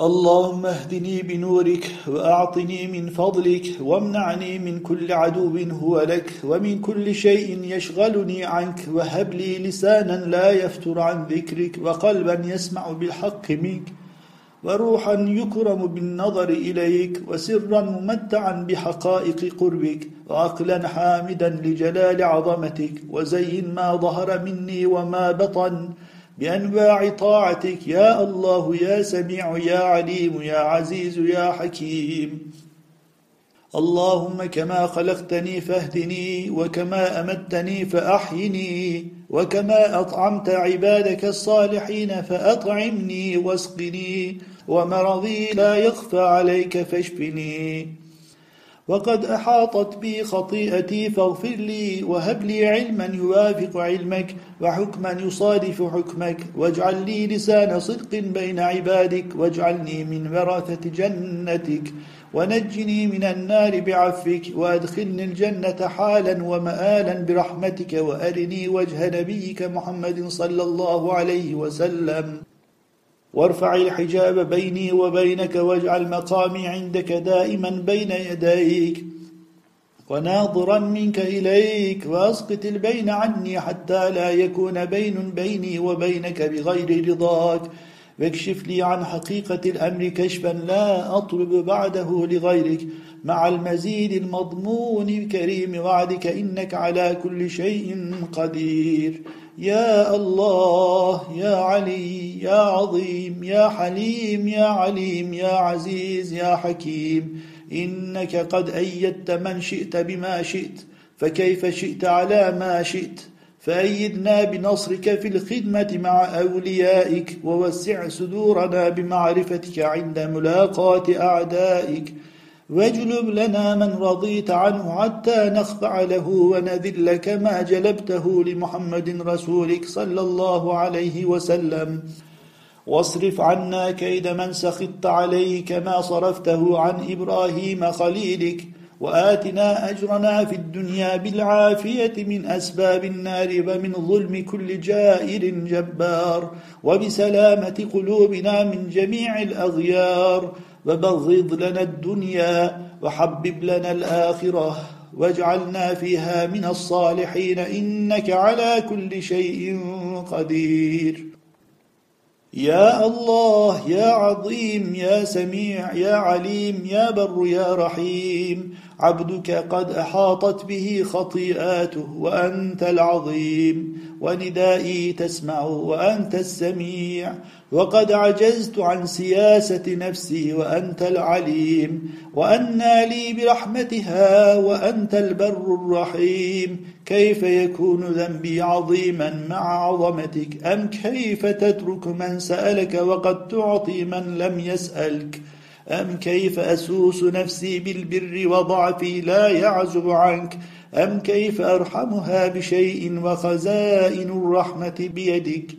اللهم اهدني بنورك وأعطني من فضلك وامنعني من كل عدو هو لك ومن كل شيء يشغلني عنك وهب لي لسانا لا يفتر عن ذكرك وقلبا يسمع بالحق منك وروحا يكرم بالنظر إليك وسرا ممتعا بحقائق قربك وعقلا حامدا لجلال عظمتك وزين ما ظهر مني وما بطن بأنواع طاعتك. يا الله يا سميع يا عليم يا عزيز يا حكيم. اللهم كما خلقتني فاهدني وكما أمتني فأحيني وكما أطعمت عبادك الصالحين فأطعمني واسقني ومرضي لا يخفى عليك فاشفني. وقد أحاطت بي خطيئتي فاغفر لي وهب لي علما يوافق علمك وحكما يصادف حكمك واجعل لي لسان صدق بين عبادك واجعلني من ورثة جنتك ونجني من النار بعفك وأدخلني الجنة حالا ومآلا برحمتك وأرني وجه نبيك محمد صلى الله عليه وسلم. وارفع الحجاب بيني وبينك واجعل مقامي عندك دائما بين يديك وناظرا منك إليك وأسقط البين عني حتى لا يكون بين بيني وبينك بغير رضاك واكشف لي عن حقيقة الأمر كشفا لا أطلب بعده لغيرك مع المزيد المضمون بكريم وعدك إنك على كل شيء قدير. يا الله يا علي يا عظيم يا حليم يا عليم يا عزيز يا حكيم. إنك قد أيدت من شئت بما شئت فكيف شئت على ما شئت؟ فأيدنا بنصرك في الخدمة مع أوليائك ووسع صدورنا بمعرفتك عند ملاقاة أعدائك. واجلب لنا من رضيت عنه حتى نخضع له ونذل كما جلبته لمحمد رسولك صلى الله عليه وسلم. واصرف عنا كيد من سخطت عليه كما صرفته عن إبراهيم خليلك وآتنا أجرنا في الدنيا بالعافية من أسباب النار ومن ظلم كل جائر جبار وبسلامة قلوبنا من جميع الأغيار. وبغض لنا الدنيا وحبب لنا الآخرة واجعلنا فيها من الصالحين إنك على كل شيء قدير. يا الله يا عظيم يا سميع يا عليم يا بر يا رحيم. عبدك قد أحاطت به خطيئاته وأنت العظيم. وندائي تسمع وأنت السميع. وقد عجزت عن سياسة نفسي وأنت العليم. وأنى لي برحمتها وأنت البر الرحيم. كيف يكون ذنبي عظيما مع عظمتك؟ أم كيف تترك من سألك وقد تعطي من لم يسألك؟ أم كيف أسوس نفسي بالبر وضعفي لا يعزب عنك؟ أم كيف أرحمها بشيء وخزائن الرحمة بيدك؟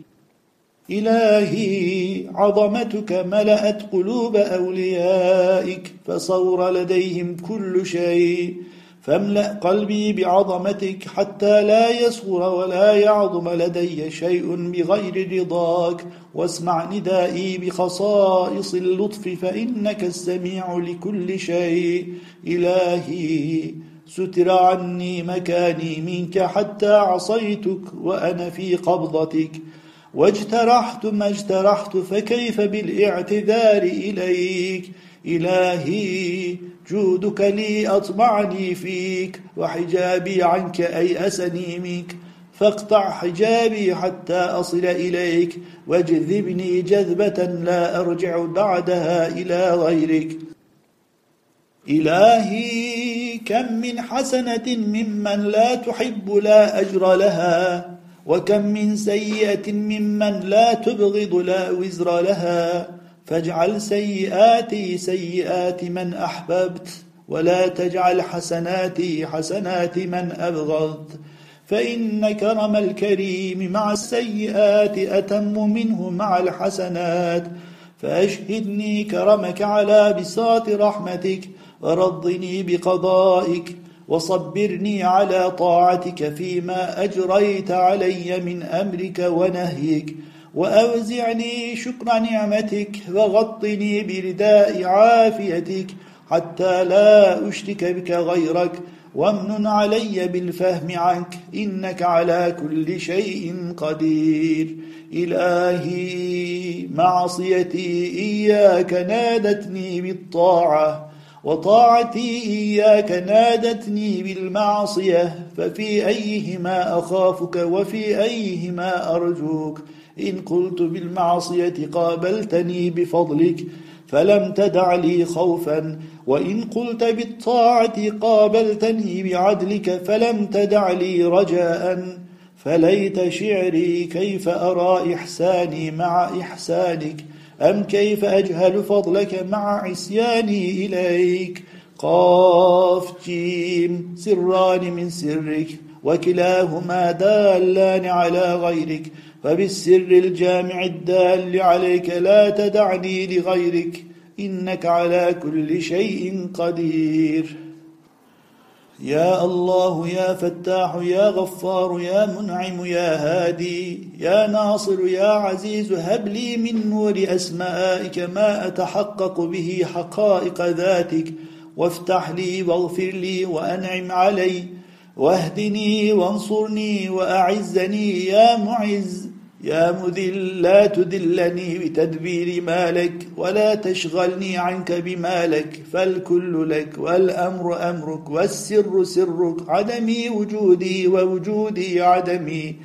إلهي عظمتك ملأت قلوب أوليائك فصور لديهم كل شيء. فاملأ قلبي بعظمتك حتى لا يصغر ولا يعظم لدي شيء بغير رضاك. واسمع ندائي بخصائص اللطف فإنك السميع لكل شيء. إلهي ستر عني مكاني منك حتى عصيتك وأنا في قبضتك. واجترحت ما اجترحت فكيف بالإعتذار إليك؟ إلهي جودك لي أطمعني فيك وحجابي عنك أيأسني منك. فاقطع حجابي حتى أصل إليك واجذبني جذبة لا أرجع بعدها إلى غيرك. إلهي كم من حسنة ممن لا تحب لا أجر لها وكم من سيئة ممن لا تبغض لا وزر لها. فاجعل سيئاتي سيئات من أحببت ولا تجعل حسناتي حسنات من أبغضت. فإن كرم الكريم مع السيئات أتم منه مع الحسنات. فأشهدني كرمك على بساط رحمتك ورضني بقضائك وصبرني على طاعتك فيما أجريت علي من أمرك ونهيك. وأوزعني شكر نعمتك وغطني برداء عافيتك حتى لا أشرك بك غيرك وامن علي بالفهم عنك إنك على كل شيء قدير. إلهي معصيتي إياك نادتني بالطاعة وطاعتي إياك نادتني بالمعصية ففي أيهما أخافك وفي أيهما أرجوك. إن قلت بالمعصية قابلتني بفضلك فلم تدع لي خوفا وإن قلت بالطاعة قابلتني بعدلك فلم تدع لي رجاء. فليت شعري كيف أرى إحساني مع إحسانك أم كيف أجهل فضلك مع عصياني إليك؟ قاف جيم سران من سرك. وكلاهما دالان على غيرك فبالسر الجامع الدال عليك لا تدعني لغيرك إنك على كل شيء قدير. يا الله يا فتاح يا غفار يا منعم يا هادي يا ناصر يا عزيز هب لي من نور أسمائك ما أتحقق به حقائق ذاتك وافتح لي واغفر لي وأنعم علي واهدني وانصرني وأعزني يا معز. يا مذل لا تذلني بتدبير مالك ولا تشغلني عنك بمالك. فالكل لك والأمر أمرك والسر سرك. عدمي وجودي ووجودي عدمي.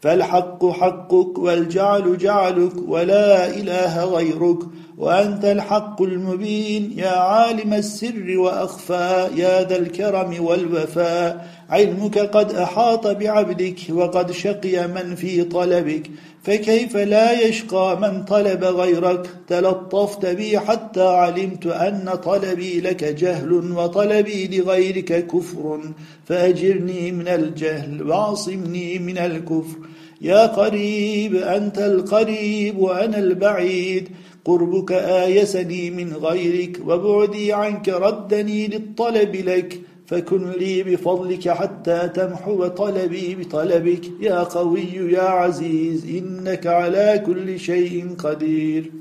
فالحق حقك والجعل جعلك ولا إله غيرك وأنت الحق المبين يا عالم السر وأخفى يا ذا الكرم والوفاء علمك قد أحاط بعبدك وقد شقي من في طلبك فكيف لا يشقى من طلب غيرك؟ تلطفت بي حتى علمت أن طلبي لك جهل وطلبي لغيرك كفر فأجرني من الجهل واعصمني من الكفر. يا قريب أنت القريب وأنا البعيد. قربك آيسني من غيرك وبعدي عنك ردني للطلب لك. فكن لي بفضلك حتى تمحو طلبي بطلبك. يا قوي يا عزيز إنك على كل شيء قدير.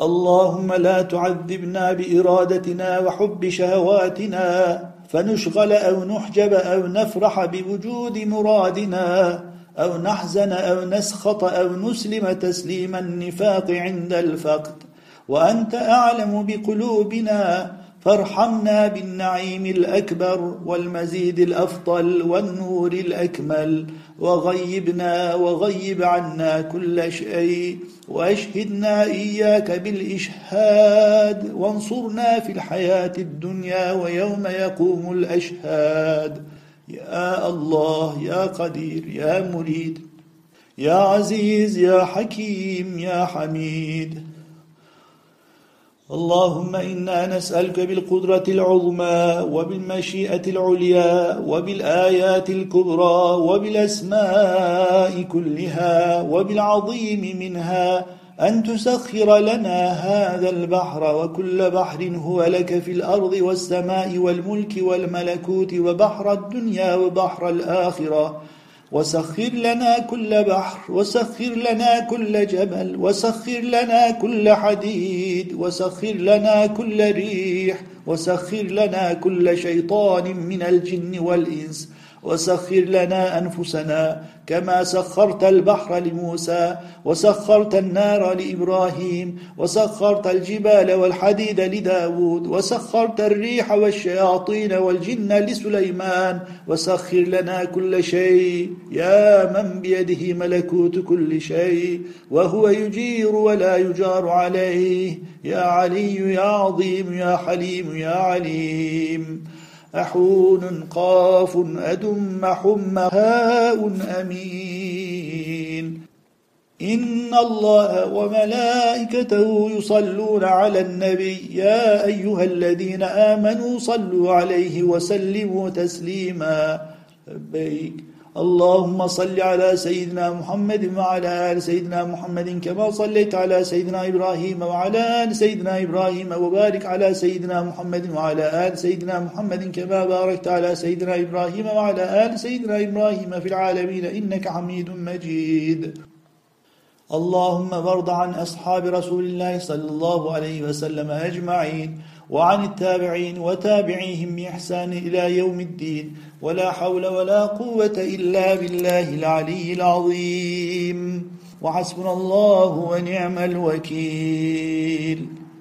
اللهم لا تعذبنا بإرادتنا وحب شهواتنا فنشغل أو نحجب أو نفرح بوجود مرادنا أو نحزن أو نسخط أو نسلم تسليم النفاق عند الفقد. وأنت أعلم بقلوبنا فارحمنا بالنعيم الأكبر والمزيد الأفضل والنور الأكمل وغيبنا وغيب عنا كل شيء وأشهدنا إياك بالإشهاد وانصرنا في الحياة الدنيا ويوم يقوم الأشهاد. يا الله يا قدير يا مريد يا عزيز يا حكيم يا حميد. اللهم إنا نسألك بالقدرة العظمى وبالمشيئة العليا وبالآيات الكبرى وبالأسماء كلها وبالعظيم منها أن تسخر لنا هذا البحر وكل بحر هو لك في الأرض والسماء والملك والملكوت وبحر الدنيا وبحر الآخرة وسخر لنا كل بحر وسخر لنا كل جبل وسخر لنا كل حديد وسخر لنا كل ريح وسخر لنا كل شيطان من الجن والإنس وسخر لنا أنفسنا كما سخرت البحر لموسى وسخرت النار لإبراهيم وسخرت الجبال والحديد لداود وسخرت الريح والشياطين والجن لسليمان. وسخر لنا كل شيء يا من بيده ملكوت كل شيء وهو يجير ولا يجار عليه. يا علي يا عظيم يا حليم يا عليم. أحون قاف أدم حم هاء أمين. إن الله وملائكته يصلون على النبي. يا أيها الذين آمنوا صلوا عليه وسلموا تسليما. لبيك. اللهم صل على سيدنا محمد وعلى آل سيدنا محمد كما صليت على سيدنا إبراهيم وعلى آل سيدنا إبراهيم وبارك على سيدنا محمد وعلى آل سيدنا محمد كما باركت على سيدنا إبراهيم وعلى آل سيدنا إبراهيم في العالمين إنك حميد مجيد. اللهم وارض عن أصحاب رسول الله صلى الله عليه وسلم أجمعين. وعن التابعين وتابعيهم بإحسان إلى يوم الدين ولا حول ولا قوة إلا بالله العلي العظيم. وحسبنا الله ونعم الوكيل.